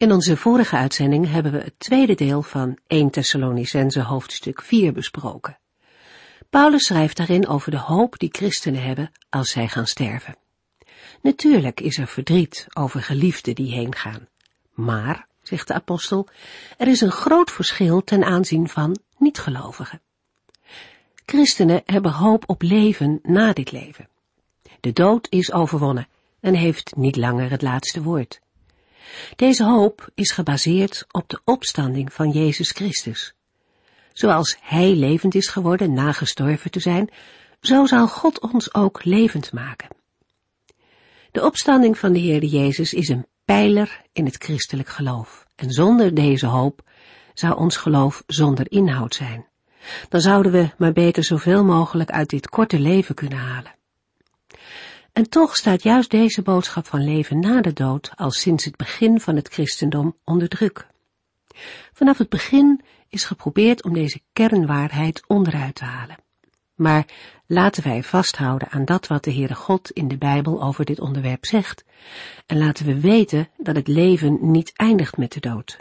In onze vorige uitzending hebben we het tweede deel van 1 Thessalonicense hoofdstuk 4 besproken. Paulus schrijft daarin over de hoop die christenen hebben als zij gaan sterven. Natuurlijk is er verdriet over geliefden die heen gaan. Maar, zegt de apostel, er is een groot verschil ten aanzien van niet-gelovigen. Christenen hebben hoop op leven na dit leven. De dood is overwonnen en heeft niet langer het laatste woord. Deze hoop is gebaseerd op de opstanding van Jezus Christus. Zoals Hij levend is geworden na gestorven te zijn, zo zal God ons ook levend maken. De opstanding van de Heer Jezus is een pijler in het christelijk geloof. En zonder deze hoop zou ons geloof zonder inhoud zijn. Dan zouden we maar beter zoveel mogelijk uit dit korte leven kunnen halen. En toch staat juist deze boodschap van leven na de dood al sinds het begin van het christendom onder druk. Vanaf het begin is geprobeerd om deze kernwaarheid onderuit te halen. Maar laten wij vasthouden aan dat wat de Heere God in de Bijbel over dit onderwerp zegt, en laten we weten dat het leven niet eindigt met de dood.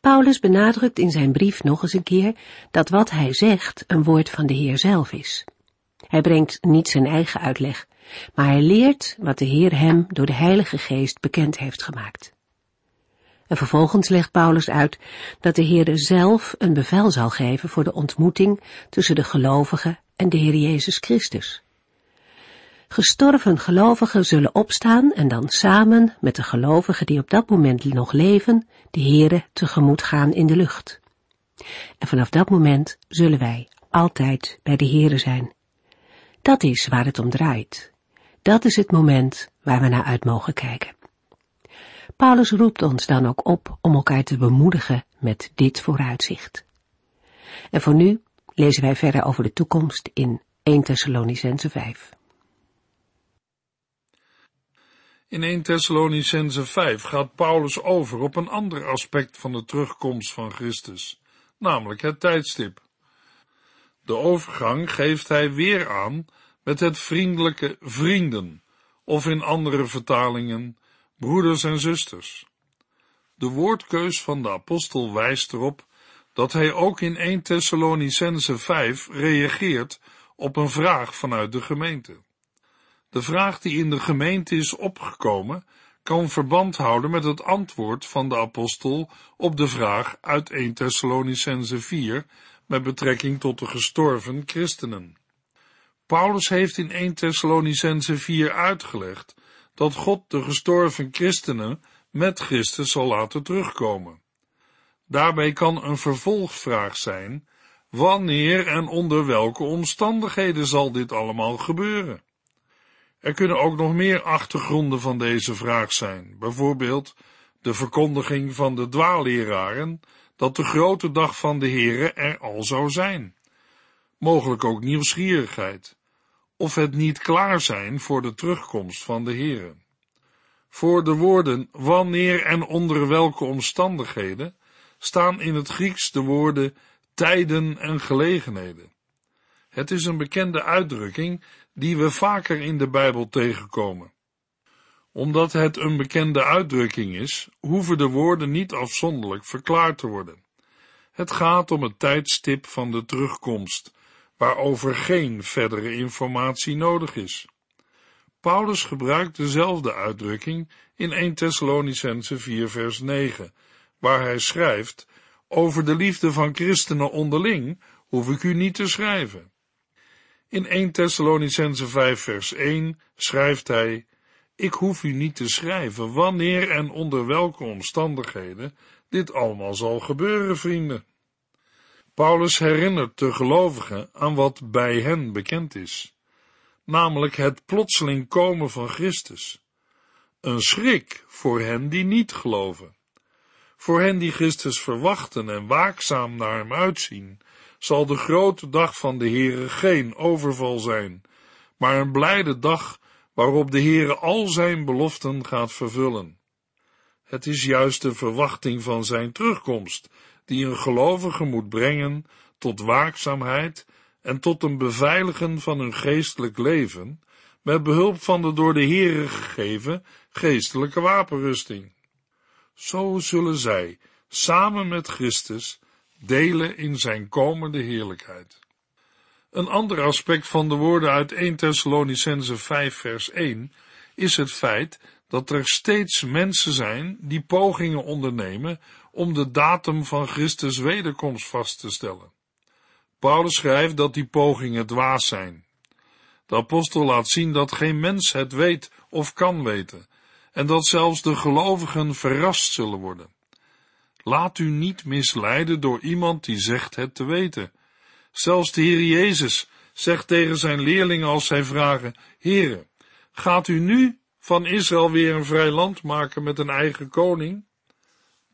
Paulus benadrukt in zijn brief nog eens een keer dat wat hij zegt een woord van de Heer zelf is. Hij brengt niet zijn eigen uitleg, maar hij leert wat de Heer hem door de Heilige Geest bekend heeft gemaakt. En vervolgens legt Paulus uit dat de Heer zelf een bevel zal geven voor de ontmoeting tussen de gelovigen en de Heer Jezus Christus. Gestorven gelovigen zullen opstaan en dan samen met de gelovigen die op dat moment nog leven, de Heere tegemoet gaan in de lucht. En vanaf dat moment zullen wij altijd bij de Heere zijn. Dat is waar het om draait. Dat is het moment waar we naar uit mogen kijken. Paulus roept ons dan ook op om elkaar te bemoedigen met dit vooruitzicht. En voor nu lezen wij verder over de toekomst in 1 Thessalonicense 5. In 1 Thessalonicense 5 gaat Paulus over op een ander aspect van de terugkomst van Christus, namelijk het tijdstip. De overgang geeft hij weer aan met het vriendelijke vrienden, of in andere vertalingen broeders en zusters. De woordkeus van de apostel wijst erop dat hij ook in 1 Thessalonicense 5 reageert op een vraag vanuit de gemeente. De vraag die in de gemeente is opgekomen, kan verband houden met het antwoord van de apostel op de vraag uit 1 Thessalonicense 4 met betrekking tot de gestorven christenen. Paulus heeft in 1 Thessalonicense 4 uitgelegd dat God de gestorven christenen met Christus zal laten terugkomen. Daarbij kan een vervolgvraag zijn, wanneer en onder welke omstandigheden zal dit allemaal gebeuren? Er kunnen ook nog meer achtergronden van deze vraag zijn, bijvoorbeeld de verkondiging van de dwaalleraren dat de grote dag van de Here er al zou zijn. Mogelijk ook nieuwsgierigheid, of het niet klaar zijn voor de terugkomst van de Here. Voor de woorden wanneer en onder welke omstandigheden staan in het Grieks de woorden tijden en gelegenheden. Het is een bekende uitdrukking die we vaker in de Bijbel tegenkomen. Omdat het een bekende uitdrukking is, hoeven de woorden niet afzonderlijk verklaard te worden. Het gaat om het tijdstip van de terugkomst, waarover geen verdere informatie nodig is. Paulus gebruikt dezelfde uitdrukking in 1 Thessalonicense 4 vers 9, waar hij schrijft, over de liefde van christenen onderling hoef ik u niet te schrijven. In 1 Thessalonicense 5 vers 1 schrijft hij, ik hoef u niet te schrijven wanneer en onder welke omstandigheden dit allemaal zal gebeuren, vrienden. Paulus herinnert de gelovigen aan wat bij hen bekend is, namelijk het plotseling komen van Christus. Een schrik voor hen die niet geloven. Voor hen die Christus verwachten en waakzaam naar hem uitzien, zal de grote dag van de Heere geen overval zijn, maar een blijde dag waarop de Heere al zijn beloften gaat vervullen. Het is juist de verwachting van zijn terugkomst die een gelovige moet brengen tot waakzaamheid en tot een beveiligen van hun geestelijk leven, met behulp van de door de Heere gegeven geestelijke wapenrusting. Zo zullen zij, samen met Christus, delen in zijn komende heerlijkheid. Een ander aspect van de woorden uit 1 Thessalonicense 5 vers 1 is het feit dat er steeds mensen zijn die pogingen ondernemen om de datum van Christus wederkomst vast te stellen. Paulus schrijft dat die pogingen dwaas zijn. De apostel laat zien dat geen mens het weet of kan weten, en dat zelfs de gelovigen verrast zullen worden. Laat u niet misleiden door iemand die zegt het te weten. Zelfs de Heer Jezus zegt tegen zijn leerlingen als zij vragen, Heere, gaat u nu van Israël weer een vrij land maken met een eigen koning?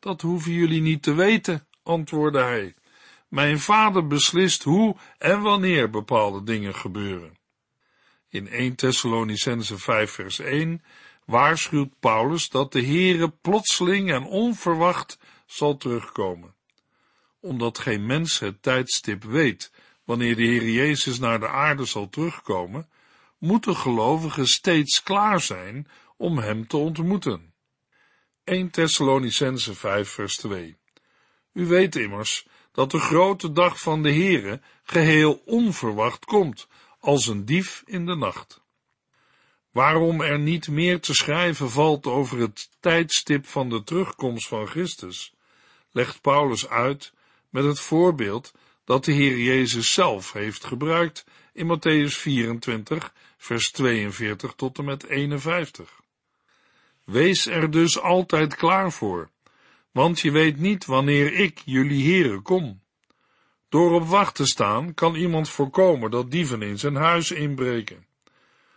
Dat hoeven jullie niet te weten, antwoordde hij. Mijn vader beslist hoe en wanneer bepaalde dingen gebeuren. In 1 Thessalonicense 5 vers 1 waarschuwt Paulus dat de Heere plotseling en onverwacht zal terugkomen. Omdat geen mens het tijdstip weet wanneer de Heer Jezus naar de aarde zal terugkomen, moeten gelovigen steeds klaar zijn om hem te ontmoeten. 1 Thessalonicense 5 vers 2 U weet immers dat de grote dag van de Heere geheel onverwacht komt, als een dief in de nacht. Waarom er niet meer te schrijven valt over het tijdstip van de terugkomst van Christus, legt Paulus uit met het voorbeeld dat de Heer Jezus zelf heeft gebruikt in Matthäus 24, vers 42 tot en met 51. Wees er dus altijd klaar voor, want je weet niet wanneer ik, jullie heren, kom. Door op wacht te staan kan iemand voorkomen dat dieven in zijn huis inbreken.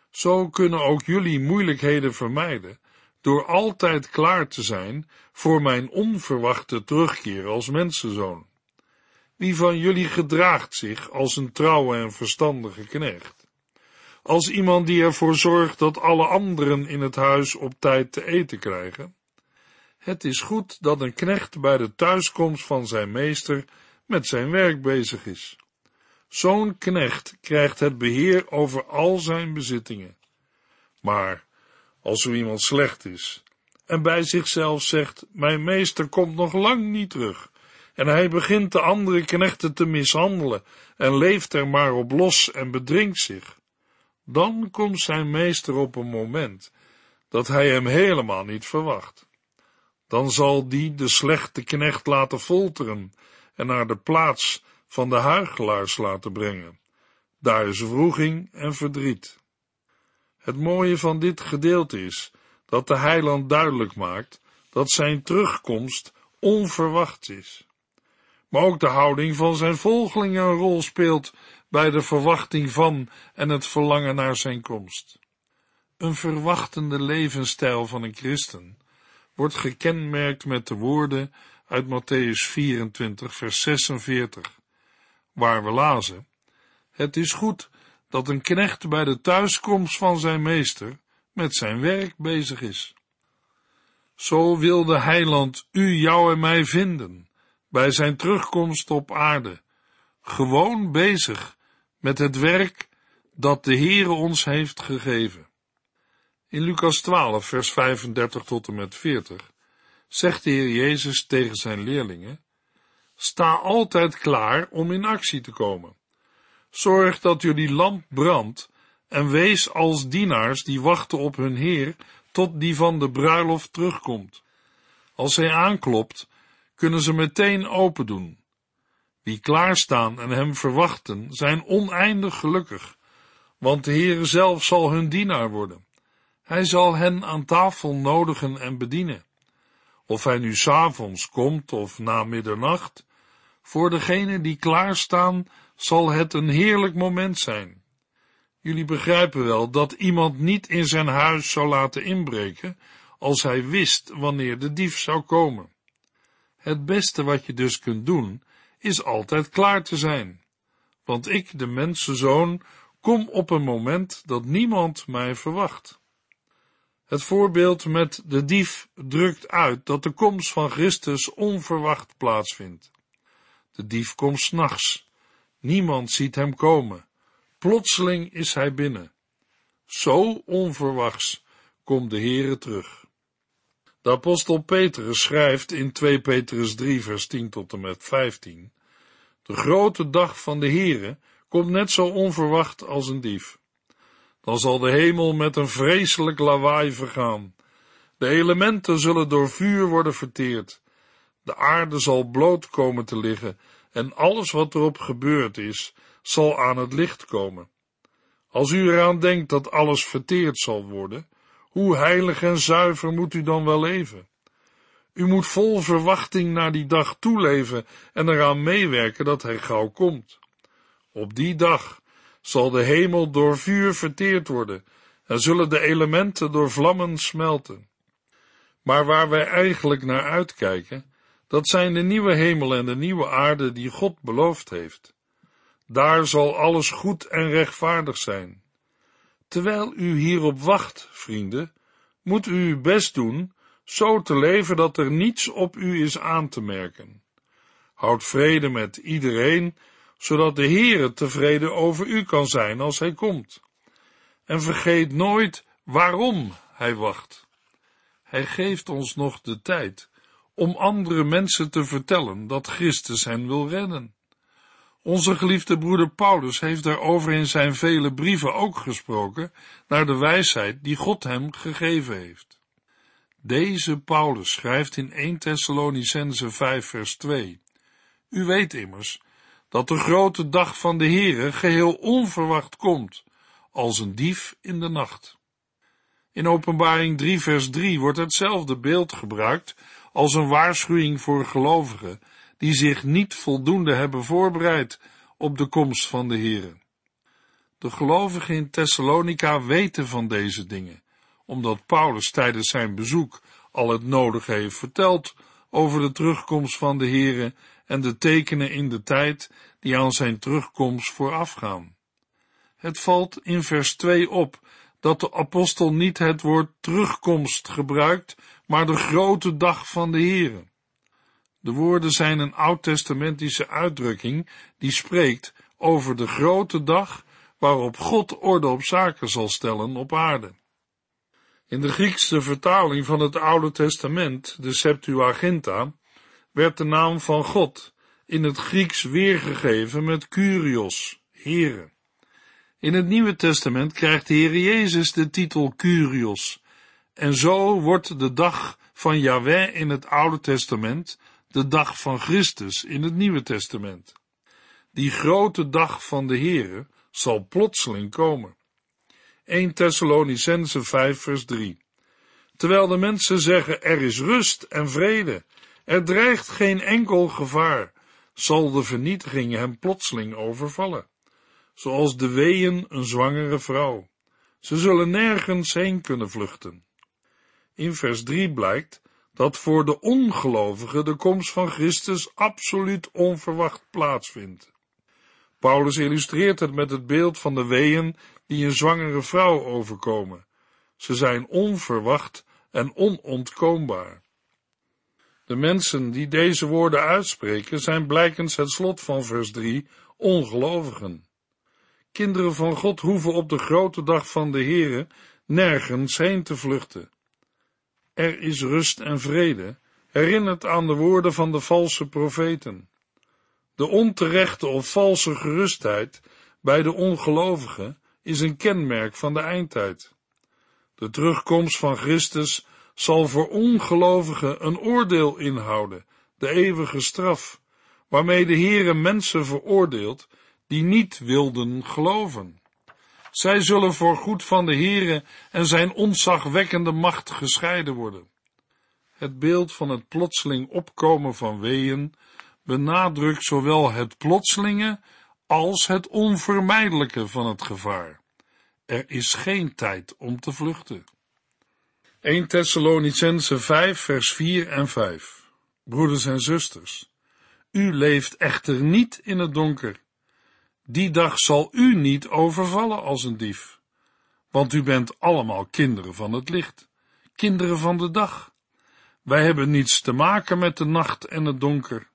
Zo kunnen ook jullie moeilijkheden vermijden door altijd klaar te zijn voor mijn onverwachte terugkeer als mensenzoon. Wie van jullie gedraagt zich als een trouwe en verstandige knecht? Als iemand die ervoor zorgt dat alle anderen in het huis op tijd te eten krijgen? Het is goed dat een knecht bij de thuiskomst van zijn meester met zijn werk bezig is. Zo'n knecht krijgt het beheer over al zijn bezittingen. Maar als zo iemand slecht is en bij zichzelf zegt: Mijn meester komt nog lang niet terug, en hij begint de andere knechten te mishandelen en leeft er maar op los en bedringt zich, dan komt zijn meester op een moment dat hij hem helemaal niet verwacht. Dan zal die de slechte knecht laten folteren en naar de plaats van de huigelaars laten brengen. Daar is wroeging en verdriet. Het mooie van dit gedeelte is dat de heiland duidelijk maakt dat zijn terugkomst onverwacht is. Maar ook de houding van zijn volgelingen een rol speelt bij de verwachting van en het verlangen naar zijn komst. Een verwachtende levensstijl van een christen wordt gekenmerkt met de woorden uit Matthäus 24, vers 46, waar we lazen: Het is goed dat een knecht bij de thuiskomst van zijn meester met zijn werk bezig is. Zo wil de heiland u, jou en mij vinden, bij zijn terugkomst op aarde, gewoon bezig met het werk dat de Heere ons heeft gegeven. In Lucas 12, vers 35 tot en met 40 zegt de Heer Jezus tegen zijn leerlingen, sta altijd klaar om in actie te komen. Zorg dat jullie lamp brandt en wees als dienaars die wachten op hun Heer tot die van de bruiloft terugkomt. Als hij aanklopt, kunnen ze meteen open doen. Wie klaarstaan en hem verwachten, zijn oneindig gelukkig, want de Heer zelf zal hun dienaar worden. Hij zal hen aan tafel nodigen en bedienen. Of hij nu s'avonds komt of na middernacht, voor degenen die klaarstaan zal het een heerlijk moment zijn. Jullie begrijpen wel dat iemand niet in zijn huis zou laten inbreken als hij wist wanneer de dief zou komen. Het beste wat je dus kunt doen, is altijd klaar te zijn. Want ik, de mensenzoon, kom op een moment dat niemand mij verwacht. Het voorbeeld met de dief drukt uit dat de komst van Christus onverwacht plaatsvindt. De dief komt s'nachts. Niemand ziet hem komen. Plotseling is hij binnen. Zo onverwachts komt de Heere terug. De apostel Petrus schrijft in 2 Petrus 3 vers 10 tot en met 15 De grote dag van de Heere komt net zo onverwacht als een dief. Dan zal de hemel met een vreselijk lawaai vergaan. De elementen zullen door vuur worden verteerd. De aarde zal bloot komen te liggen en alles wat erop gebeurd is, zal aan het licht komen. Als u eraan denkt dat alles verteerd zal worden, hoe heilig en zuiver moet u dan wel leven? U moet vol verwachting naar die dag toeleven en eraan meewerken dat hij gauw komt. Op die dag zal de hemel door vuur verteerd worden en zullen de elementen door vlammen smelten. Maar waar wij eigenlijk naar uitkijken, dat zijn de nieuwe hemel en de nieuwe aarde die God beloofd heeft. Daar zal alles goed en rechtvaardig zijn. Terwijl u hierop wacht, vrienden, moet u uw best doen zo te leven dat er niets op u is aan te merken. Houd vrede met iedereen, zodat de Heere tevreden over u kan zijn als hij komt. En vergeet nooit waarom hij wacht. Hij geeft ons nog de tijd om andere mensen te vertellen dat Christus hen wil redden. Onze geliefde broeder Paulus heeft daarover in zijn vele brieven ook gesproken naar de wijsheid die God hem gegeven heeft. Deze Paulus schrijft in 1 Thessalonicense 5 vers 2. U weet immers dat de grote dag van de Heere geheel onverwacht komt, als een dief in de nacht. In openbaring 3 vers 3 wordt hetzelfde beeld gebruikt als een waarschuwing voor gelovigen die zich niet voldoende hebben voorbereid op de komst van de Heere. De gelovigen in Thessalonica weten van deze dingen, omdat Paulus tijdens zijn bezoek al het nodige heeft verteld over de terugkomst van de Heere en de tekenen in de tijd die aan zijn terugkomst voorafgaan. Het valt in vers 2 op dat de apostel niet het woord terugkomst gebruikt, maar de grote dag van de Heere. De woorden zijn een oud-testamentische uitdrukking die spreekt over de grote dag waarop God orde op zaken zal stellen op aarde. In de Griekse vertaling van het Oude Testament, de Septuaginta, werd de naam van God in het Grieks weergegeven met Kyrios, Heere. In het Nieuwe Testament krijgt de Heer Jezus de titel Kyrios, en zo wordt de dag van Yahweh in het Oude Testament de dag van Christus in het Nieuwe Testament. Die grote dag van de Heere zal plotseling komen. 1 Thessalonicense 5 vers 3 Terwijl de mensen zeggen er is rust en vrede, er dreigt geen enkel gevaar, zal de vernietiging hem plotseling overvallen, zoals de weeën een zwangere vrouw. Ze zullen nergens heen kunnen vluchten. In vers 3 blijkt dat voor de ongelovigen de komst van Christus absoluut onverwacht plaatsvindt. Paulus illustreert het met het beeld van de weeën die een zwangere vrouw overkomen. Ze zijn onverwacht en onontkoombaar. De mensen die deze woorden uitspreken zijn blijkens het slot van vers 3 ongelovigen. Kinderen van God hoeven op de grote dag van de Heere nergens heen te vluchten. Er is rust en vrede, herinnert aan de woorden van de valse profeten. De onterechte of valse gerustheid bij de ongelovigen is een kenmerk van de eindtijd. De terugkomst van Christus zal voor ongelovigen een oordeel inhouden, de eeuwige straf, waarmee de Heere mensen veroordeelt die niet wilden geloven. Zij zullen voor goed van de Heere en zijn ontzagwekkende macht gescheiden worden. Het beeld van het plotseling opkomen van weeën benadrukt zowel het plotselinge als het onvermijdelijke van het gevaar. Er is geen tijd om te vluchten. 1 Thessalonicense 5 vers 4 en 5 Broeders en zusters, u leeft echter niet in het donker. Die dag zal u niet overvallen als een dief, want u bent allemaal kinderen van het licht, kinderen van de dag. Wij hebben niets te maken met de nacht en het donker.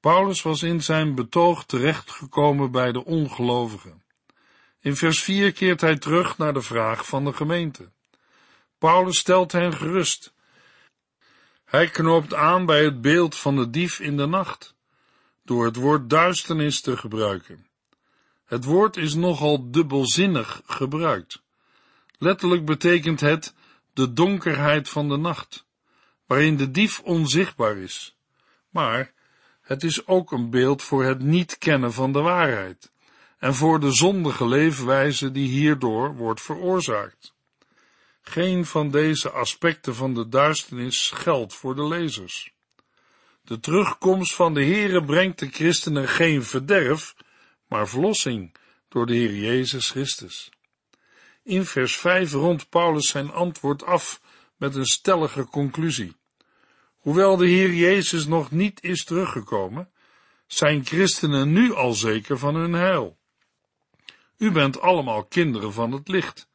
Paulus was in zijn betoog terechtgekomen bij de ongelovigen. In vers 4 keert hij terug naar de vraag van de gemeente. Paulus stelt hen gerust. Hij knoopt aan bij het beeld van de dief in de nacht, door het woord duisternis te gebruiken. Het woord is nogal dubbelzinnig gebruikt. Letterlijk betekent het de donkerheid van de nacht, waarin de dief onzichtbaar is. Maar het is ook een beeld voor het niet kennen van de waarheid en voor de zondige leefwijze die hierdoor wordt veroorzaakt. Geen van deze aspecten van de duisternis geldt voor de lezers. De terugkomst van de Heere brengt de christenen geen verderf, maar verlossing door de Heer Jezus Christus. In vers 5 rondt Paulus zijn antwoord af met een stellige conclusie. Hoewel de Heer Jezus nog niet is teruggekomen, zijn christenen nu al zeker van hun heil. U bent allemaal kinderen van het licht,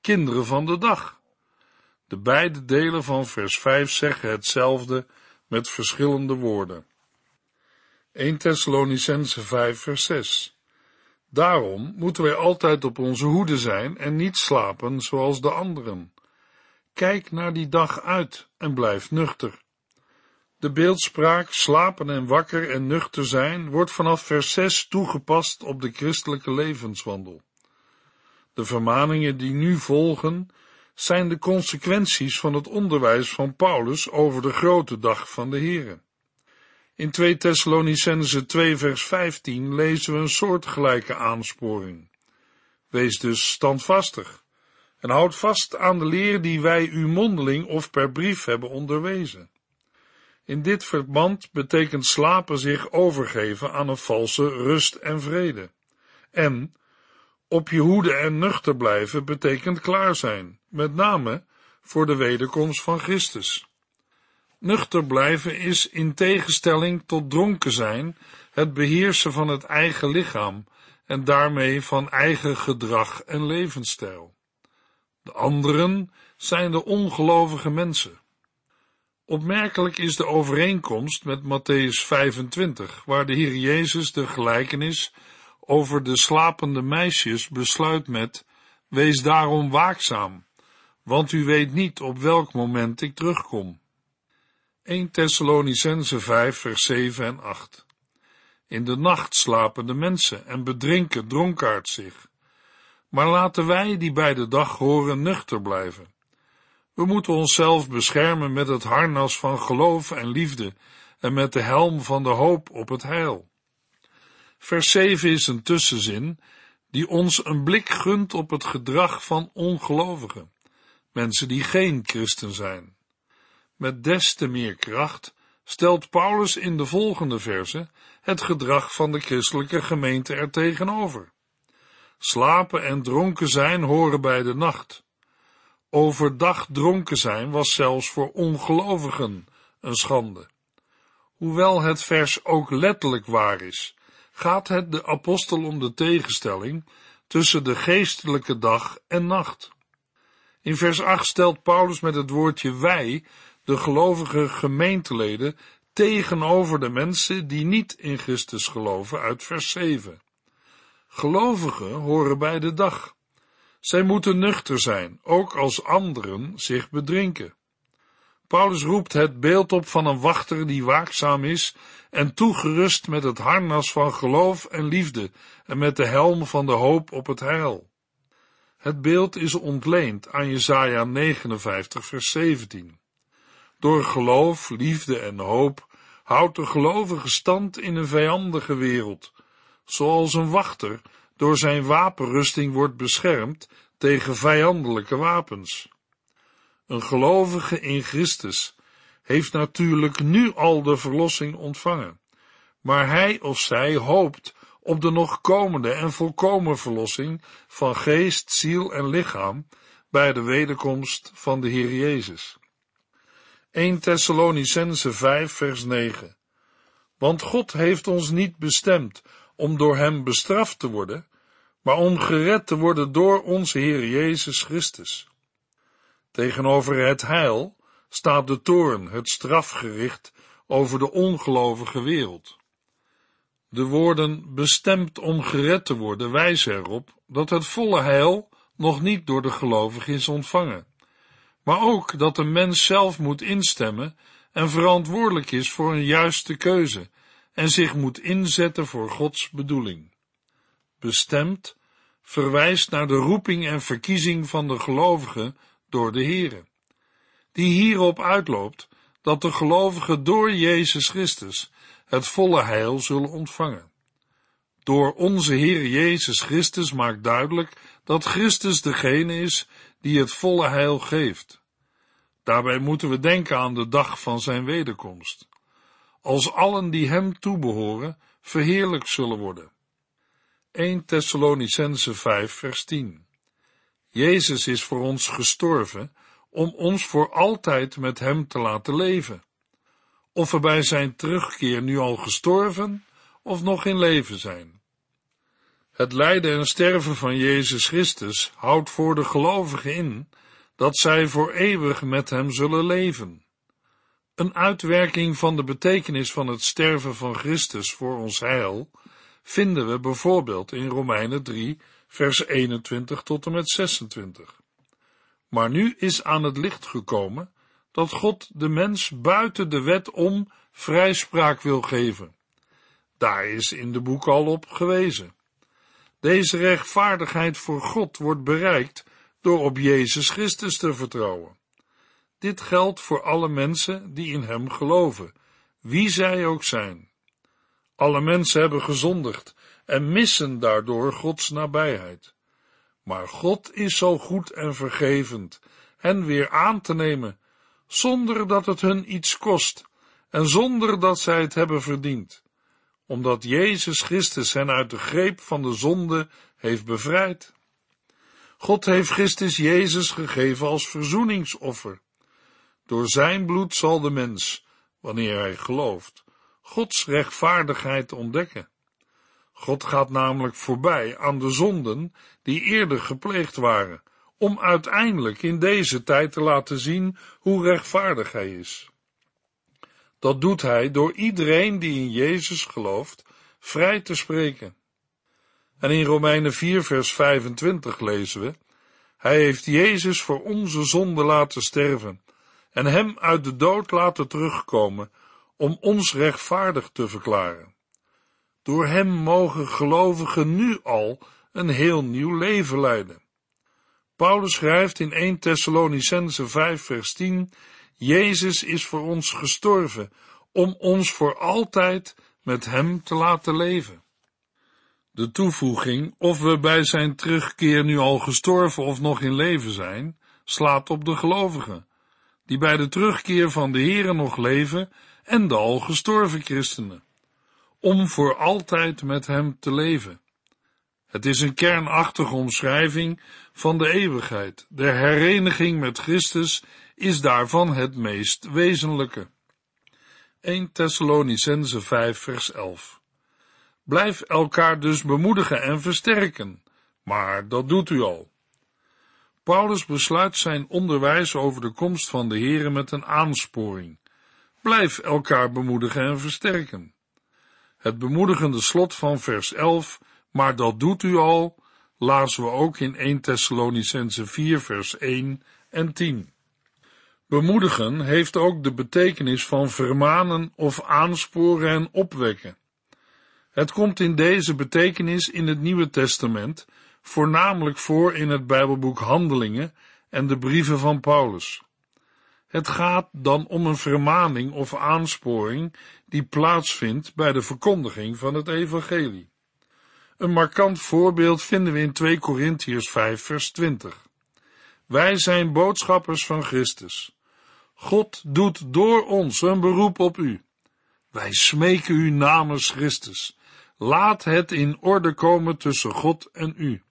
kinderen van de dag. De beide delen van vers 5 zeggen hetzelfde met verschillende woorden. 1 Thessalonicense 5 vers 6 Daarom moeten wij altijd op onze hoede zijn en niet slapen zoals de anderen. Kijk naar die dag uit en blijf nuchter. De beeldspraak slapen en wakker en nuchter zijn wordt vanaf vers 6 toegepast op de christelijke levenswandel. De vermaningen die nu volgen zijn de consequenties van het onderwijs van Paulus over de grote dag van de Here. In 2 Thessalonicense 2 vers 15 lezen we een soortgelijke aansporing. Wees dus standvastig en houd vast aan de leer die wij u mondeling of per brief hebben onderwezen. In dit verband betekent slapen zich overgeven aan een valse rust en vrede. En op je hoede en nuchter blijven betekent klaar zijn, met name voor de wederkomst van Christus. Nuchter blijven is in tegenstelling tot dronken zijn het beheersen van het eigen lichaam en daarmee van eigen gedrag en levensstijl. De anderen zijn de ongelovige mensen. Opmerkelijk is de overeenkomst met Matthäus 25, waar de Heer Jezus de gelijkenis over de slapende meisjes besluit met, wees daarom waakzaam, want u weet niet op welk moment ik terugkom. 1 Thessalonicense 5 vers 7 en 8 In de nacht slapen de mensen en bedrinken dronkaard zich. Maar laten wij die bij de dag horen nuchter blijven. We moeten onszelf beschermen met het harnas van geloof en liefde en met de helm van de hoop op het heil. Vers 7 is een tussenzin die ons een blik gunt op het gedrag van ongelovigen, mensen die geen christen zijn. Met des te meer kracht stelt Paulus in de volgende verse het gedrag van de christelijke gemeente er tegenover. Slapen en dronken zijn horen bij de nacht. Overdag dronken zijn was zelfs voor ongelovigen een schande. Hoewel het vers ook letterlijk waar is, gaat het de apostel om de tegenstelling tussen de geestelijke dag en nacht. In vers 8 stelt Paulus met het woordje wij de gelovige gemeenteleden tegenover de mensen die niet in Christus geloven uit vers 7. Gelovigen horen bij de dag. Zij moeten nuchter zijn, ook als anderen zich bedrinken. Paulus roept het beeld op van een wachter die waakzaam is en toegerust met het harnas van geloof en liefde en met de helm van de hoop op het heil. Het beeld is ontleend aan Jesaja 59 vers 17. Door geloof, liefde en hoop houdt de gelovige stand in een vijandige wereld, zoals een wachter door zijn wapenrusting wordt beschermd tegen vijandelijke wapens. Een gelovige in Christus heeft natuurlijk nu al de verlossing ontvangen, maar hij of zij hoopt op de nog komende en volkomen verlossing van geest, ziel en lichaam bij de wederkomst van de Heer Jezus. 1 Thessalonicense 5 vers 9. Want God heeft ons niet bestemd om door hem bestraft te worden, maar om gered te worden door onze Heer Jezus Christus. Tegenover het heil staat de toorn, het strafgericht over de ongelovige wereld. De woorden bestemd om gered te worden wijzen erop dat het volle heil nog niet door de gelovige is ontvangen, maar ook dat de mens zelf moet instemmen en verantwoordelijk is voor een juiste keuze en zich moet inzetten voor Gods bedoeling. Bestemd verwijst naar de roeping en verkiezing van de gelovigen door de Here, die hierop uitloopt dat de gelovigen door Jezus Christus het volle heil zullen ontvangen. Door onze Heer Jezus Christus maakt duidelijk dat Christus degene is die het volle heil geeft. Daarbij moeten we denken aan de dag van zijn wederkomst, als allen die hem toebehoren verheerlijk zullen worden. 1 Thessalonicense 5 vers 10 Jezus is voor ons gestorven om ons voor altijd met hem te laten leven. Of we bij zijn terugkeer nu al gestorven of nog in leven zijn. Het lijden en sterven van Jezus Christus houdt voor de gelovigen in dat zij voor eeuwig met hem zullen leven. Een uitwerking van de betekenis van het sterven van Christus voor ons heil vinden we bijvoorbeeld in Romeinen 3, vers 21 tot en met 26. Maar nu is aan het licht gekomen dat God de mens buiten de wet om vrijspraak wil geven. Daar is in de boek al op gewezen. Deze rechtvaardigheid voor God wordt bereikt door op Jezus Christus te vertrouwen. Dit geldt voor alle mensen die in Hem geloven, wie zij ook zijn. Alle mensen hebben gezondigd en missen daardoor Gods nabijheid. Maar God is zo goed en vergevend hen weer aan te nemen, zonder dat het hun iets kost en zonder dat zij het hebben verdiend, omdat Jezus Christus hen uit de greep van de zonde heeft bevrijd. God heeft Christus Jezus gegeven als verzoeningsoffer. Door zijn bloed zal de mens, wanneer hij gelooft, Gods rechtvaardigheid ontdekken. God gaat namelijk voorbij aan de zonden die eerder gepleegd waren, om uiteindelijk in deze tijd te laten zien hoe rechtvaardig hij is. Dat doet hij door iedereen die in Jezus gelooft vrij te spreken. En in Romeinen 4 vers 25 lezen we, Hij heeft Jezus voor onze zonde laten sterven en hem uit de dood laten terugkomen om ons rechtvaardig te verklaren. Door hem mogen gelovigen nu al een heel nieuw leven leiden. Paulus schrijft in 1 Thessalonicense 5 vers 10, Jezus is voor ons gestorven, om ons voor altijd met hem te laten leven. De toevoeging, of we bij zijn terugkeer nu al gestorven of nog in leven zijn, slaat op de gelovigen, die bij de terugkeer van de Here nog leven en de al gestorven christenen, om voor altijd met hem te leven. Het is een kernachtige omschrijving van de eeuwigheid. De hereniging met Christus is daarvan het meest wezenlijke. 1 Thessalonicense 5 vers 11 Blijf elkaar dus bemoedigen en versterken, maar dat doet u al. Paulus besluit zijn onderwijs over de komst van de Here met een aansporing. Blijf elkaar bemoedigen en versterken. Het bemoedigende slot van vers 11, maar dat doet u al, lazen we ook in 1 Thessalonicense 4 vers 1 en 10. Bemoedigen heeft ook de betekenis van vermanen of aansporen en opwekken. Het komt in deze betekenis in het Nieuwe Testament voornamelijk voor in het Bijbelboek Handelingen en de brieven van Paulus. Het gaat dan om een vermaning of aansporing die plaatsvindt bij de verkondiging van het evangelie. Een markant voorbeeld vinden we in 2 Korintiërs 5 vers 20. Wij zijn boodschappers van Christus. God doet door ons een beroep op u. Wij smeken u namens Christus. Laat het in orde komen tussen God en u.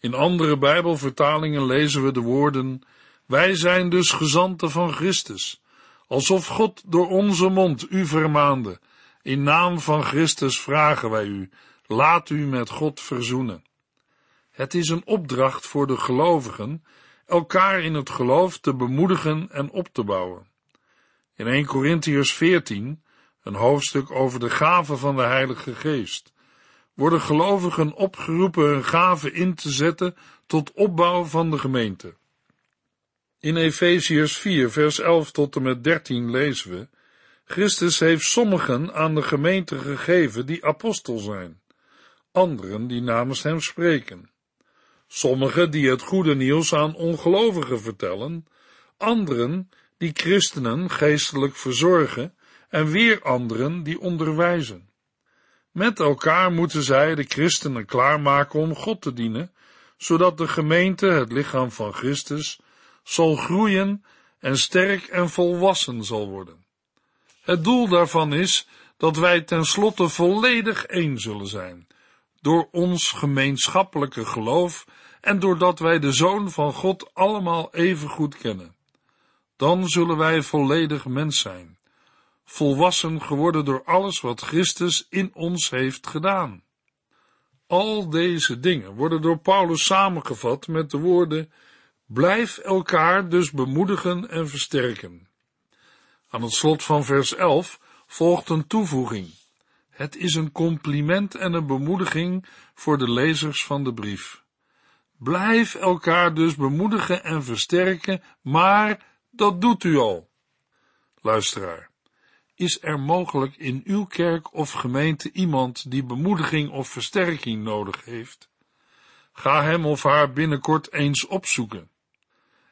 In andere Bijbelvertalingen lezen we de woorden: Wij zijn dus gezanten van Christus, alsof God door onze mond u vermaande. In naam van Christus vragen wij u, laat u met God verzoenen. Het is een opdracht voor de gelovigen elkaar in het geloof te bemoedigen en op te bouwen. In 1 Corinthians 14, een hoofdstuk over de gaven van de Heilige Geest, worden gelovigen opgeroepen hun gaven in te zetten tot opbouw van de gemeente. In Efeziërs 4, vers 11 tot en met 13 lezen we: Christus heeft sommigen aan de gemeente gegeven die apostel zijn, anderen die namens hem spreken, sommigen die het goede nieuws aan ongelovigen vertellen, anderen die christenen geestelijk verzorgen en weer anderen die onderwijzen. Met elkaar moeten zij de christenen klaarmaken om God te dienen, zodat de gemeente, het lichaam van Christus, zal groeien en sterk en volwassen zal worden. Het doel daarvan is dat wij tenslotte volledig één zullen zijn, door ons gemeenschappelijke geloof en doordat wij de Zoon van God allemaal even goed kennen. Dan zullen wij volledig mens zijn, volwassen geworden door alles wat Christus in ons heeft gedaan. Al deze dingen worden door Paulus samengevat met de woorden Blijf elkaar dus bemoedigen en versterken. Aan het slot van vers 11 volgt een toevoeging. Het is een compliment en een bemoediging voor de lezers van de brief. Blijf elkaar dus bemoedigen en versterken, maar dat doet u al. Luisteraar, is er mogelijk in uw kerk of gemeente iemand die bemoediging of versterking nodig heeft? Ga hem of haar binnenkort eens opzoeken.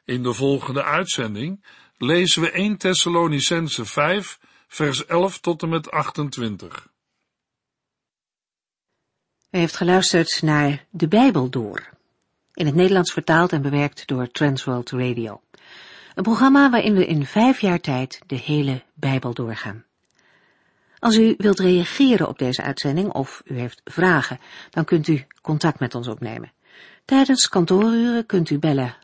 In de volgende uitzending lezen we 1 Thessalonicense 5, vers 11 tot en met 28. U heeft geluisterd naar De Bijbel Door, in het Nederlands vertaald en bewerkt door Transworld Radio. Een programma waarin we in vijf jaar tijd de hele Bijbel doorgaan. Als u wilt reageren op deze uitzending of u heeft vragen, dan kunt u contact met ons opnemen. Tijdens kantooruren kunt u bellen